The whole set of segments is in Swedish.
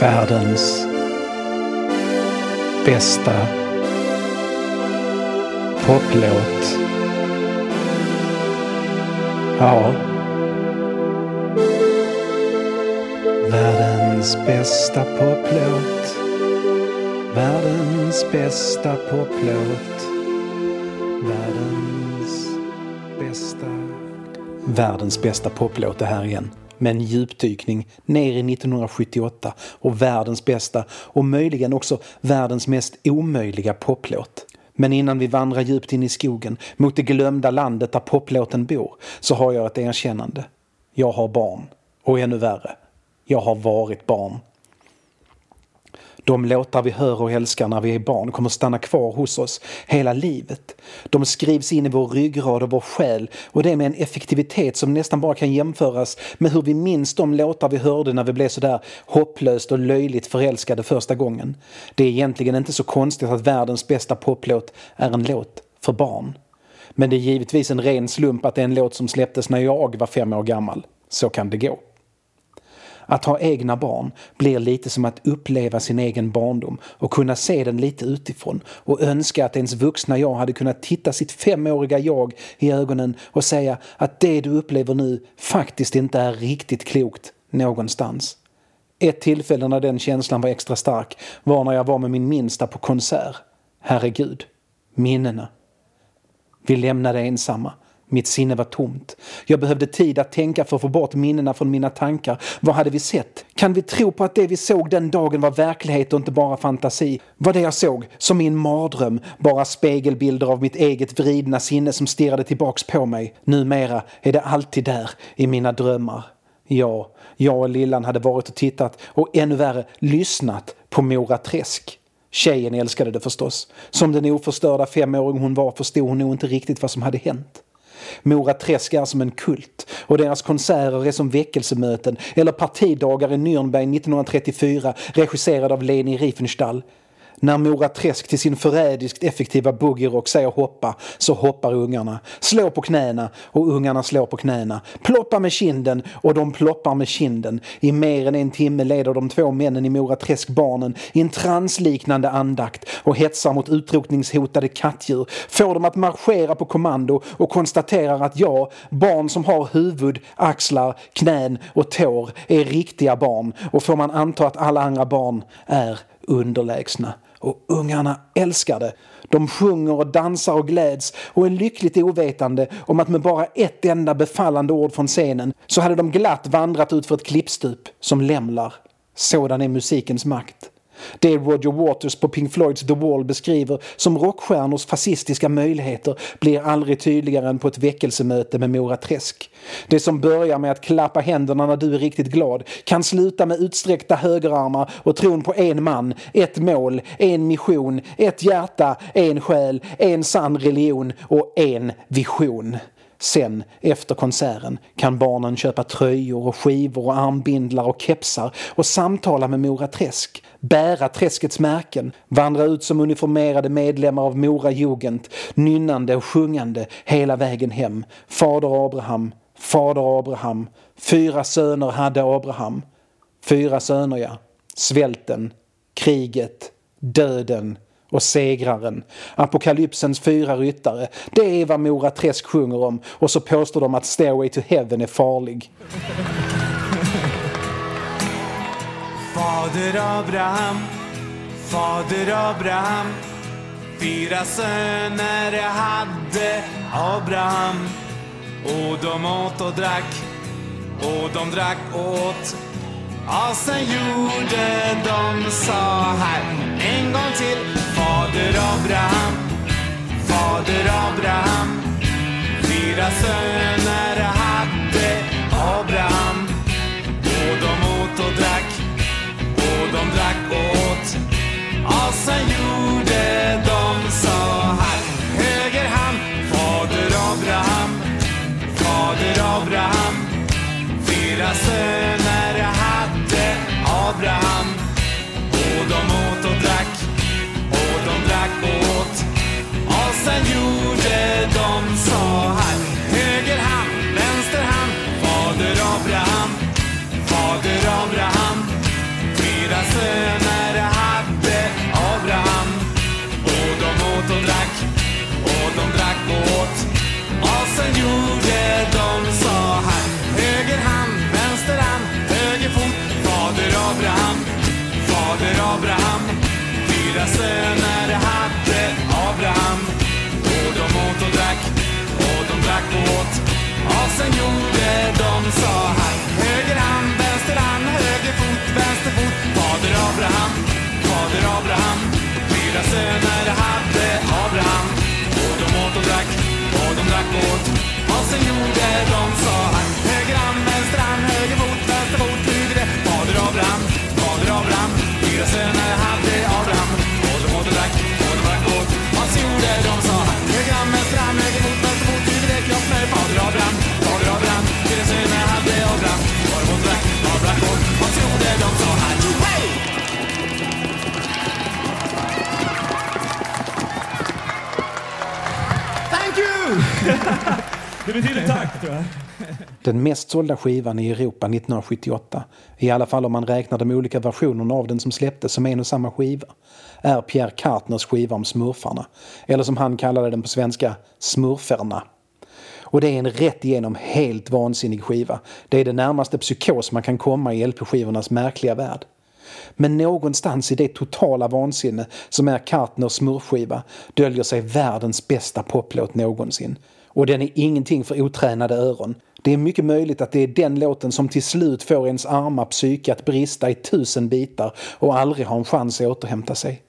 världens bästa poplåt. Ja. Världens bästa poplåt. Världens bästa poplåt. Världens bästa... Världens bästa poplåt det här igen med en djupdykning ner i 1978 och världens bästa och möjligen också världens mest omöjliga poplåt. Men innan vi vandrar djupt in i skogen mot det glömda landet där poplåten bor så har jag ett erkännande. Jag har barn. Och ännu värre, jag har varit barn. De låtar vi hör och älskar när vi är barn kommer stanna kvar hos oss hela livet. De skrivs in i vår ryggrad och vår själ och det med en effektivitet som nästan bara kan jämföras med hur vi minns de låtar vi hörde när vi blev sådär hopplöst och löjligt förälskade första gången. Det är egentligen inte så konstigt att världens bästa poplåt är en låt för barn. Men det är givetvis en ren slump att det är en låt som släpptes när jag var fem år gammal. Så kan det gå. Att ha egna barn blir lite som att uppleva sin egen barndom och kunna se den lite utifrån och önska att ens vuxna jag hade kunnat titta sitt femåriga jag i ögonen och säga att det du upplever nu faktiskt inte är riktigt klokt någonstans. Ett tillfälle när den känslan var extra stark var när jag var med min minsta på konsert. Herregud, minnena. Vi lämnade ensamma. Mitt sinne var tomt. Jag behövde tid att tänka för att få bort minnena från mina tankar. Vad hade vi sett? Kan vi tro på att det vi såg den dagen var verklighet och inte bara fantasi? Var det jag såg, som i en mardröm, bara spegelbilder av mitt eget vridna sinne som stirrade tillbaks på mig? Numera är det alltid där, i mina drömmar. Ja, jag och Lillan hade varit och tittat och ännu värre lyssnat på Mora Träsk. Tjejen älskade det förstås. Som den oförstörda femåring hon var förstod hon nog inte riktigt vad som hade hänt. Mora Träsk är som en kult och deras konserter är som väckelsemöten eller partidagar i Nürnberg 1934 regisserad av Leni Riefenstahl. När Mora Träsk till sin förrädiskt effektiva boogierock säger hoppa så hoppar ungarna. Slå på knäna och ungarna slår på knäna. Ploppa med kinden och de ploppar med kinden. I mer än en timme leder de två männen i Mora Träsk barnen i en transliknande andakt och hetsar mot utrotningshotade kattdjur. Får dem att marschera på kommando och konstaterar att jag, barn som har huvud, axlar, knän och tår, är riktiga barn och får man anta att alla andra barn är underlägsna. Och ungarna älskar det. De sjunger och dansar och gläds och är lyckligt ovetande om att med bara ett enda befallande ord från scenen så hade de glatt vandrat ut för ett klippstup som lämlar. Sådan är musikens makt. Det Roger Waters på Pink Floyds The Wall beskriver som rockstjärnors fascistiska möjligheter blir aldrig tydligare än på ett väckelsemöte med Mora Träsk. Det som börjar med att klappa händerna när du är riktigt glad kan sluta med utsträckta högerarmar och tron på en man, ett mål, en mission, ett hjärta, en själ, en sann religion och en vision. Sen, efter konserten, kan barnen köpa tröjor och skivor och armbindlar och kepsar och samtala med Mora Träsk, bära Träskets märken, vandra ut som uniformerade medlemmar av Mora Jugend, nynnande och sjungande hela vägen hem. Fader Abraham, Fader Abraham, fyra söner hade Abraham. Fyra söner, ja. Svälten, kriget, döden, och segraren. Apokalypsens fyra ryttare. Det är vad Mora Träsk sjunger om och så påstår de att Stairway to Heaven är farlig. Fader Abraham, Fader Abraham Fyra söner hade Abraham Och de åt och drack och de drack och åt Ja, sen gjorde de så här en gång till Fader Abraham, Fader Abraham. Fyra söner hade Abraham. Och de åt och drack och de drack och åt. Och sen gjorde de så här Höger hand, Fader Abraham Fader Abraham. Fyra söner hade Abraham. Och de åt och drack och de drack och åt. Och sen gjorde de så här. Det betyder tack tror jag. Den mest sålda skivan i Europa 1978, i alla fall om man räknar de olika versionerna av den som släpptes som en och samma skiva, är Pierre Kartners skiva om smurfarna. Eller som han kallade den på svenska, Smurferna. Och det är en rätt igenom helt vansinnig skiva. Det är det närmaste psykos man kan komma i LP-skivornas märkliga värld. Men någonstans i det totala vansinne som är Kartners smurfskiva döljer sig världens bästa poplåt någonsin. Och den är ingenting för otränade öron. Det är mycket möjligt att det är den låten som till slut får ens arma psyke att brista i tusen bitar och aldrig ha en chans att återhämta sig.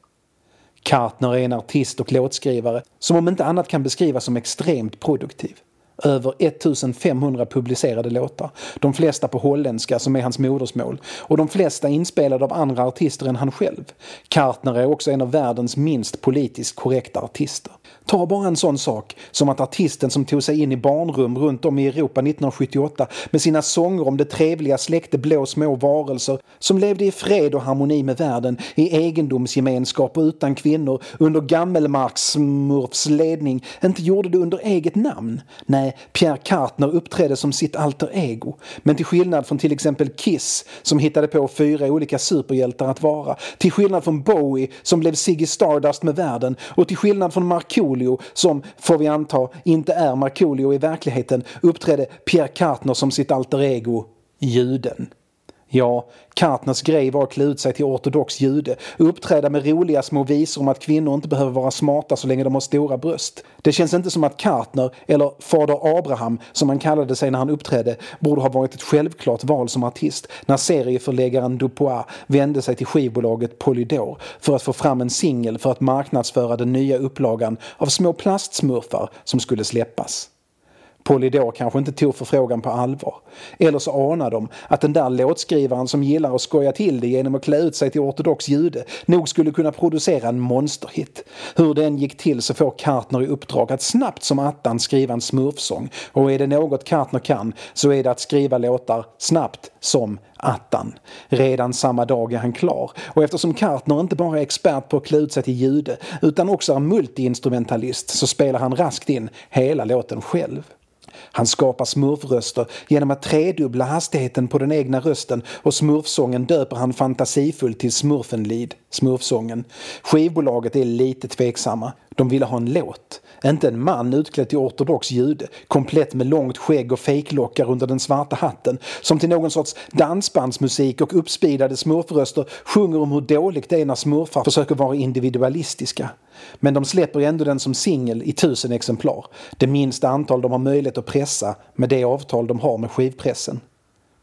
Kartner är en artist och låtskrivare som om inte annat kan beskrivas som extremt produktiv. Över 1500 publicerade låtar, de flesta på holländska som är hans modersmål och de flesta inspelade av andra artister än han själv. Kartner är också en av världens minst politiskt korrekta artister. Ta bara en sån sak som att artisten som tog sig in i barnrum runt om i Europa 1978 med sina sånger om det trevliga släkte blå små varelser som levde i fred och harmoni med världen, i egendomsgemenskap och utan kvinnor under Gammelmarksmurfs ledning inte gjorde det under eget namn. Nej, Pierre Kartner uppträdde som sitt alter ego. Men till skillnad från till exempel Kiss som hittade på fyra olika superhjältar att vara, till skillnad från Bowie som blev Ziggy Stardust med världen och till skillnad från Markoolio som, får vi anta, inte är Markoolio i verkligheten uppträdde Pierre Kartner som sitt alter ego, juden. Ja, Kartners grej var att klä ut sig till ortodox jude och uppträda med roliga små visor om att kvinnor inte behöver vara smarta så länge de har stora bröst. Det känns inte som att Kartner, eller Fader Abraham som han kallade sig när han uppträdde, borde ha varit ett självklart val som artist när serieförläggaren Dupois vände sig till skivbolaget Polydor för att få fram en singel för att marknadsföra den nya upplagan av små plastsmurfar som skulle släppas. Polydor kanske inte tog förfrågan på allvar. Eller så anar de att den där låtskrivaren som gillar att skoja till det genom att klä ut sig till ortodox jude nog skulle kunna producera en monsterhit. Hur den gick till så får Kartner i uppdrag att snabbt som attan skriva en smurfsång och är det något Kartner kan så är det att skriva låtar snabbt som attan. Redan samma dag är han klar och eftersom Kartner inte bara är expert på att klä ut sig till jude utan också är multiinstrumentalist så spelar han raskt in hela låten själv. Han skapar smurfröster genom att tredubbla hastigheten på den egna rösten och smurfsången döper han fantasifullt till Smurfenlied, smurfsången. Skivbolaget är lite tveksamma. De ville ha en låt. Inte en man utklädd till ortodox jude, komplett med långt skägg och fejklockar under den svarta hatten, som till någon sorts dansbandsmusik och uppspidade smurfröster sjunger om hur dåligt det är när smurfar försöker vara individualistiska. Men de släpper ändå den som singel i tusen exemplar. Det minsta antal de har möjlighet att pressa med det avtal de har med skivpressen.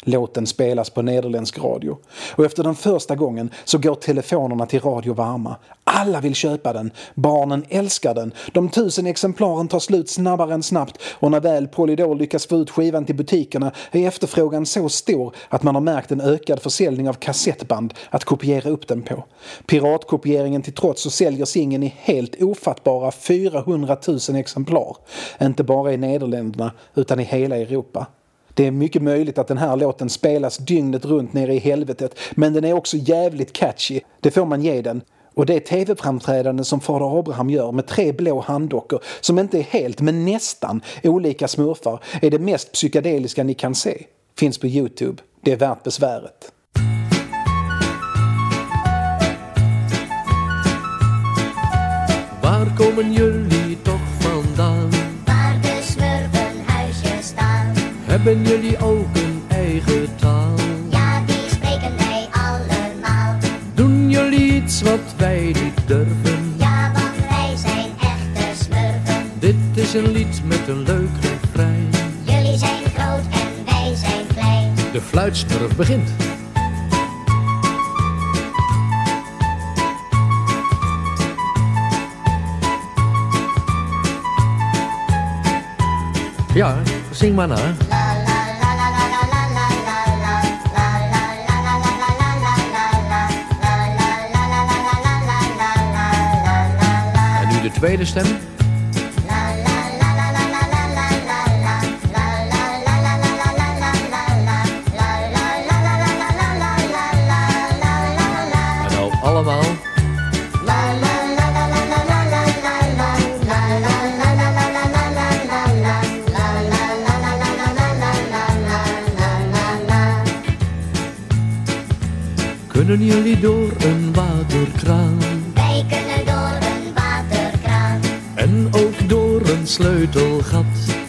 Låten spelas på nederländsk radio. Och efter den första gången så går telefonerna till Radio Varma. Alla vill köpa den. Barnen älskar den. De tusen exemplaren tar slut snabbare än snabbt och när väl Polydor lyckas få ut skivan till butikerna är efterfrågan så stor att man har märkt en ökad försäljning av kassettband att kopiera upp den på. Piratkopieringen till trots så säljer singeln i helt ofattbara 400 000 exemplar. Inte bara i Nederländerna utan i hela Europa. Det är mycket möjligt att den här låten spelas dygnet runt nere i helvetet men den är också jävligt catchy. Det får man ge den. Och det tv-framträdande som Fader Abraham gör med tre blå handdockor som inte är helt men nästan olika smurfar är det mest psykedeliska ni kan se. Finns på Youtube. Det är värt besväret. Var komen jullie Hebben jullie ook een eigen taal? Ja, die spreken wij allemaal. Doen jullie iets wat wij niet durven. Ja, want wij zijn echte smurfen. Dit is een lied met een leuk refrein. Jullie zijn groot en wij zijn klein. De fluitsmurf begint. Ja, zing maar na. Tweede stem. En allemaal. Kunnen jullie door een waterkraan sleutelgat?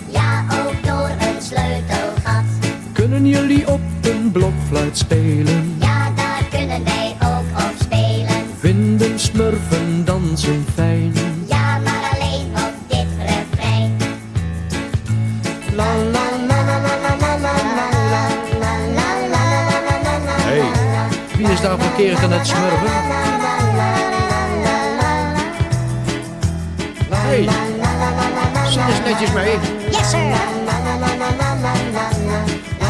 Ja, ook door een sleutelgat. Kunnen jullie op een blokfluit spelen? Ja, daar kunnen wij ook op spelen. Vinden smurfen dansen fijn? Ja, maar alleen op dit refrein. Hey, wie is daar verkeerd aan het smurfen? Hey, Yes, sir.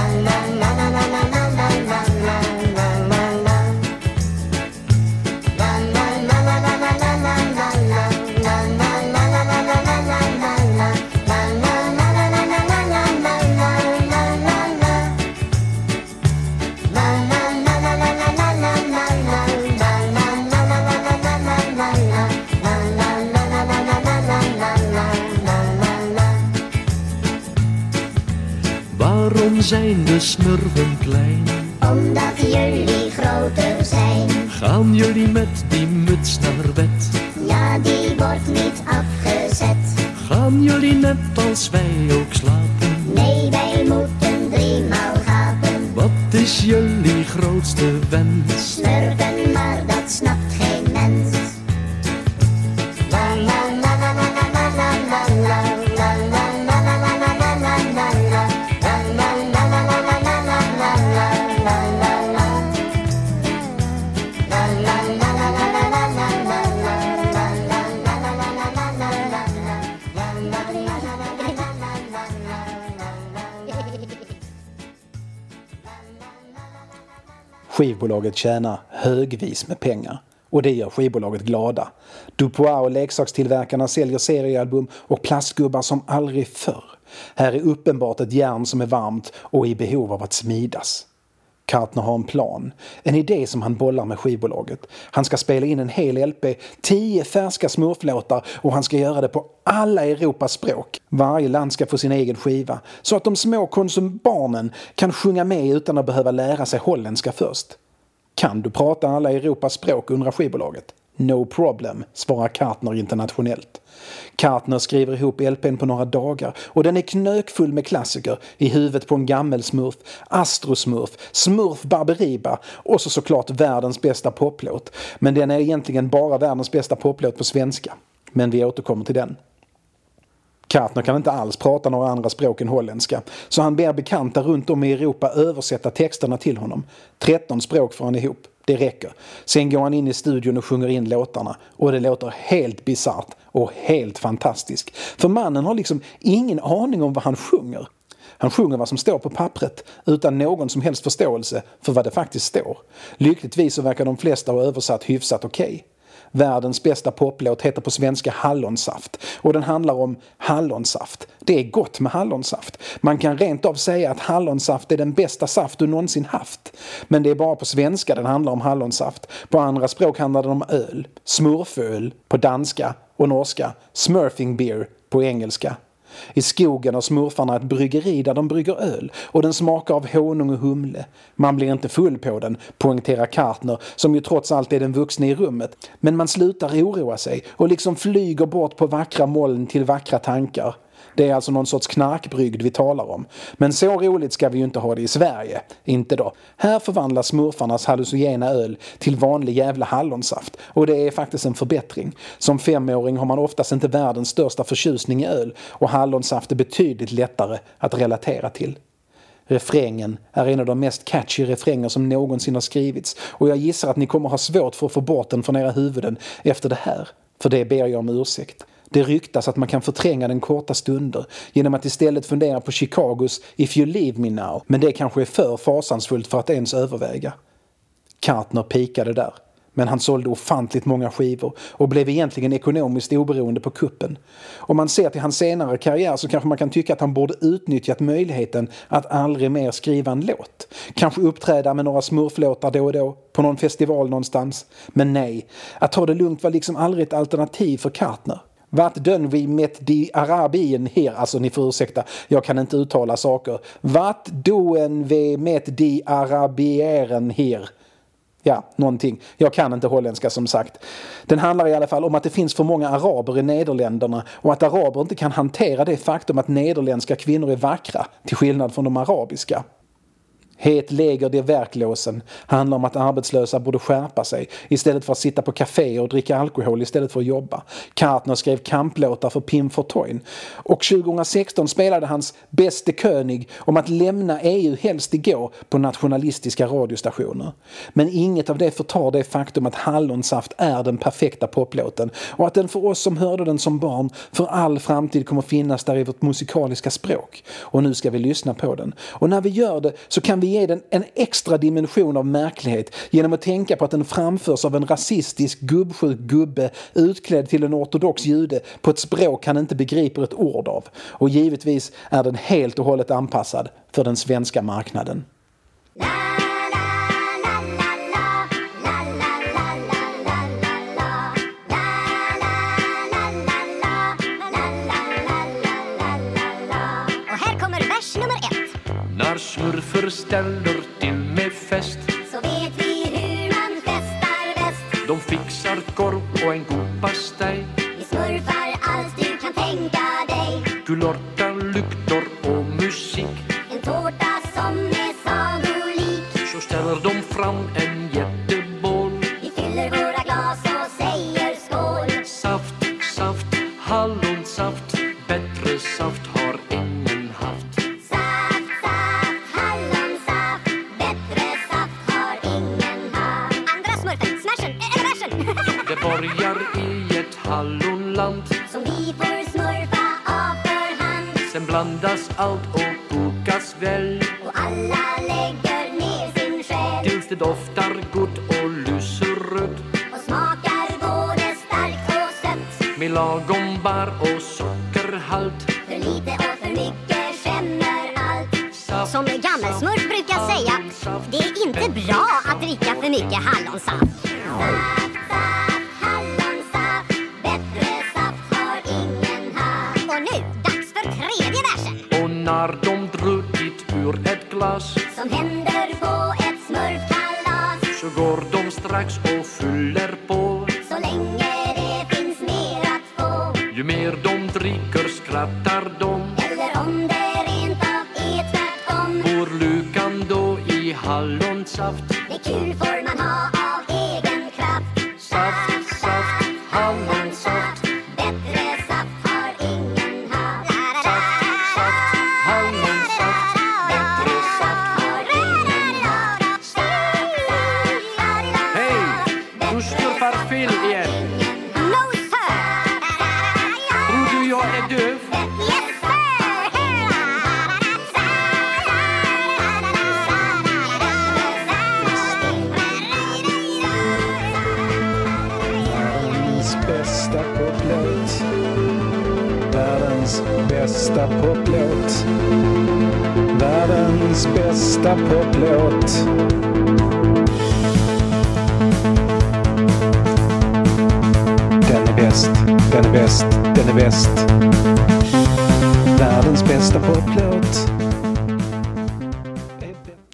Zijn de smurfen klein? Omdat jullie groter zijn. Gaan jullie met die muts naar bed? Ja, die wordt niet afgezet. Gaan jullie net als wij ook slapen? Nee, wij moeten driemaal gapen. Wat is jullie grootste wens? Skivbolaget tjänar högvis med pengar. Och det gör skivbolaget glada. Dupois och leksakstillverkarna säljer seriealbum och plastgubbar som aldrig förr. Här är uppenbart ett järn som är varmt och i behov av att smidas. Kartner har en plan. En idé som han bollar med skivbolaget. Han ska spela in en hel LP, tio färska smurflåtar och han ska göra det på alla Europas språk. Varje land ska få sin egen skiva. Så att de små konsumbarnen kan sjunga med utan att behöva lära sig holländska först. Kan du prata alla Europas språk, undrar skivbolaget. No problem, svarar Kartner internationellt. Kartner skriver ihop LPn på några dagar och den är knökfull med klassiker i huvudet på en gammelsmurf, astrosmurf, smurf Barberiba och så såklart världens bästa poplåt. Men den är egentligen bara världens bästa poplåt på svenska. Men vi återkommer till den. Kartner kan inte alls prata några andra språk än holländska, så han ber bekanta runt om i Europa översätta texterna till honom. 13 språk får han ihop. Det räcker. Sen går han in i studion och sjunger in låtarna och det låter helt bisarrt och helt fantastiskt. För mannen har liksom ingen aning om vad han sjunger. Han sjunger vad som står på pappret utan någon som helst förståelse för vad det faktiskt står. Lyckligtvis så verkar de flesta ha översatt hyfsat okej. Världens bästa poplåt heter på svenska Hallonsaft och den handlar om hallonsaft. Det är gott med hallonsaft. Man kan rent av säga att hallonsaft är den bästa saft du någonsin haft. Men det är bara på svenska den handlar om hallonsaft. På andra språk handlar den om öl. Smurföl på danska och norska. Smurfing beer på engelska. I skogen har smurfarna ett bryggeri där de brygger öl och den smakar av honung och humle. Man blir inte full på den, poängterar Kartner som ju trots allt är den vuxne i rummet. Men man slutar oroa sig och liksom flyger bort på vackra moln till vackra tankar. Det är alltså någon sorts knarkbrygd vi talar om. Men så roligt ska vi ju inte ha det i Sverige. Inte då. Här förvandlas smurfarnas hallucinogena öl till vanlig jävla hallonsaft. Och det är faktiskt en förbättring. Som femåring har man oftast inte världens största förtjusning i öl och hallonsaft är betydligt lättare att relatera till. Refrängen är en av de mest catchy refränger som någonsin har skrivits och jag gissar att ni kommer ha svårt för att få bort den från era huvuden efter det här. För det ber jag om ursäkt. Det ryktas att man kan förtränga den korta stunder genom att istället fundera på Chicagos If you leave me now, men det kanske är för fasansfullt för att ens överväga. Kartner pikade där. Men han sålde ofantligt många skivor och blev egentligen ekonomiskt oberoende på kuppen. Om man ser till hans senare karriär så kanske man kan tycka att han borde utnyttjat möjligheten att aldrig mer skriva en låt. Kanske uppträda med några smurflåtar då och då, på någon festival någonstans. Men nej, att ta det lugnt var liksom aldrig ett alternativ för Kartner. Vart dön vi met di arabien här? Alltså ni får ursäkta, jag kan inte uttala saker. Vart doen vi met di arabieren här? Ja, någonting. Jag kan inte holländska som sagt. Den handlar i alla fall om att det finns för många araber i Nederländerna och att araber inte kan hantera det faktum att nederländska kvinnor är vackra, till skillnad från de arabiska. Het läger det verklåsen handlar om att arbetslösa borde skärpa sig istället för att sitta på kaféer och dricka alkohol istället för att jobba. Kartner skrev kamplåtar för Pim Fortuyn. Och 2016 spelade hans Bäste König om att lämna EU helst igår på nationalistiska radiostationer. Men inget av det förtar det faktum att Hallonsaft är den perfekta poplåten och att den för oss som hörde den som barn för all framtid kommer finnas där i vårt musikaliska språk. Och nu ska vi lyssna på den. Och när vi gör det så kan vi ge den en extra dimension av märklighet genom att tänka på att den framförs av en rasistisk gubbsjuk gubbe utklädd till en ortodox jude på ett språk han inte begriper ett ord av. Och givetvis är den helt och hållet anpassad för den svenska marknaden. understand up. Börjar i ett hallonland Som vi får smurfa av för hand. Sen blandas allt och kokas väl Och alla lägger ner sin själ. Tills det doftar gott och lyser rött Och smakar både starkt och sött. Med lagom bar och sockerhalt För lite och för mycket skämmer allt. Saft, Som gammelsmurf brukar säga, det är inte bra att dricka för mycket hallonsaft. Få. Ju mer de dricker skrattar Världens bästa poplåt. Världens bästa poplåt. Den är bäst, den är bäst, den är bäst. Världens bästa poplåt.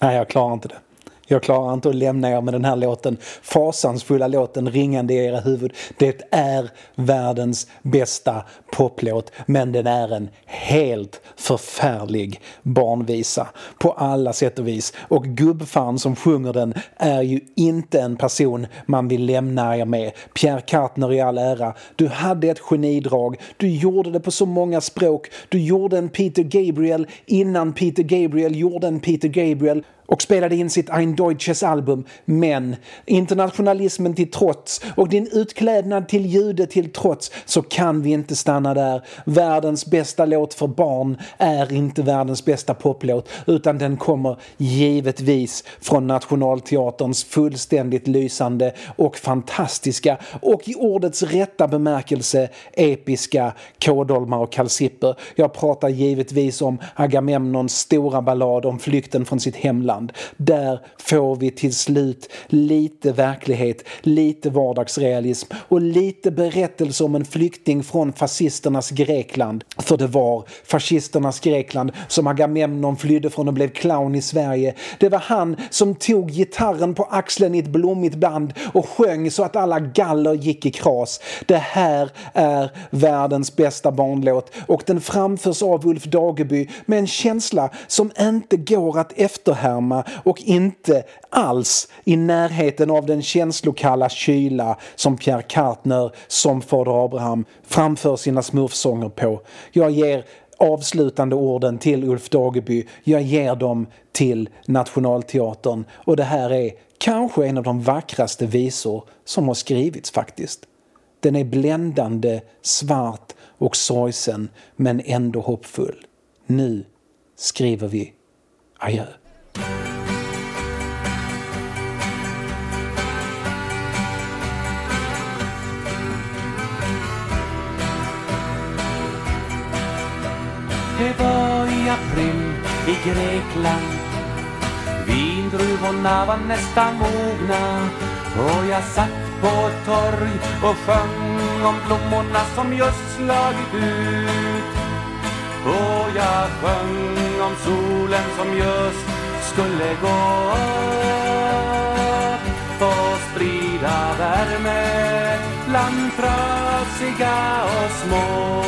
Nej, jag klarar inte det. Jag klarar inte att lämna er med den här låten. Fasansfulla låten ringande i era huvud. Det är världens bästa poplåt, men den är en helt förfärlig barnvisa på alla sätt och vis. Och gubbfan som sjunger den är ju inte en person man vill lämna er med. Pierre Kartner i all ära, du hade ett genidrag, du gjorde det på så många språk, du gjorde en Peter Gabriel innan Peter Gabriel gjorde en Peter Gabriel och spelade in sitt Ein Deutsches album. Men internationalismen till trots och din utklädnad till jude till trots så kan vi inte stanna där. Världens bästa låt för barn är inte världens bästa poplåt utan den kommer givetvis från Nationalteaterns fullständigt lysande och fantastiska och i ordets rätta bemärkelse episka Kådolmar och kalsipper. Jag pratar givetvis om Agamemnons stora ballad om flykten från sitt hemland land. Där får vi till slut lite verklighet, lite vardagsrealism och lite berättelse om en flykting från fascisternas Grekland. För det var fascisternas Grekland som Agamemnon flydde från och blev clown i Sverige. Det var han som tog gitarren på axeln i ett blommigt band och sjöng så att alla galler gick i kras. Det här är världens bästa barnlåt och den framförs av Ulf Dageby med en känsla som inte går att efterhärma varma och inte alls i närheten av den känslokalla kyla som Pierre Kartner som Fader Abraham framför sina smurfsånger på. Jag ger avslutande orden till Ulf Dageby. Jag ger dem till Nationalteatern och det här är kanske en av de vackraste visor som har skrivits faktiskt. Den är bländande, svart och sorgsen men ändå hoppfull. Nu skriver vi adjö. Det var i april i Grekland. Vindruvorna var nästan mogna och jag satt på ett torg och sjöng om blommorna som just slagit ut. Och jag sjöng om solen som just skulle gå upp och sprida värme bland trasiga och små.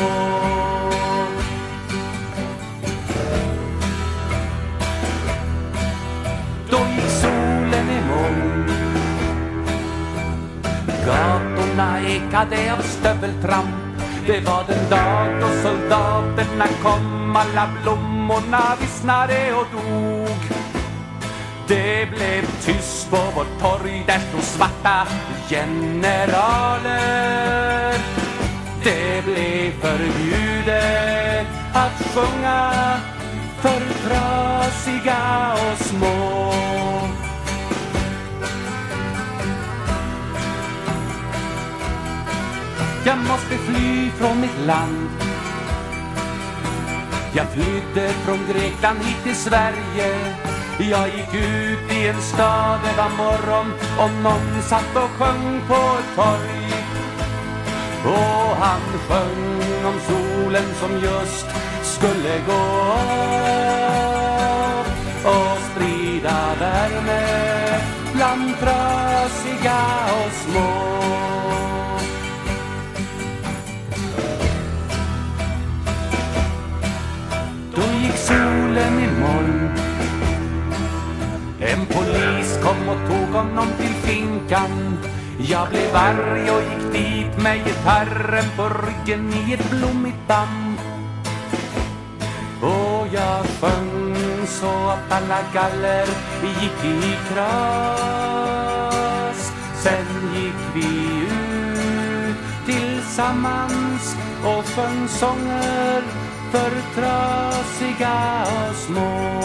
Då gick solen i moln. Gatorna ekade av stöveltramp. Det var den dag då soldaterna kom. Alla blommorna vissnade och dog. Det blev tyst på vårt torg Där stod svarta generaler. Det blev förbjudet att sjunga för trasiga och små. Jag måste fly från mitt land. Jag flydde från Grekland hit till Sverige. Jag gick ut i en stad, det var morgon och någon satt och sjöng på ett torg. Och han sjöng om solen som just skulle gå upp och sprida värme bland trasiga honom till finkan. Jag blev arg och gick dit med gitarren på ryggen i ett blommigt band och jag sjöng så att alla galler gick i kras. Sen gick vi ut tillsammans och sjöng sånger för trasiga och små.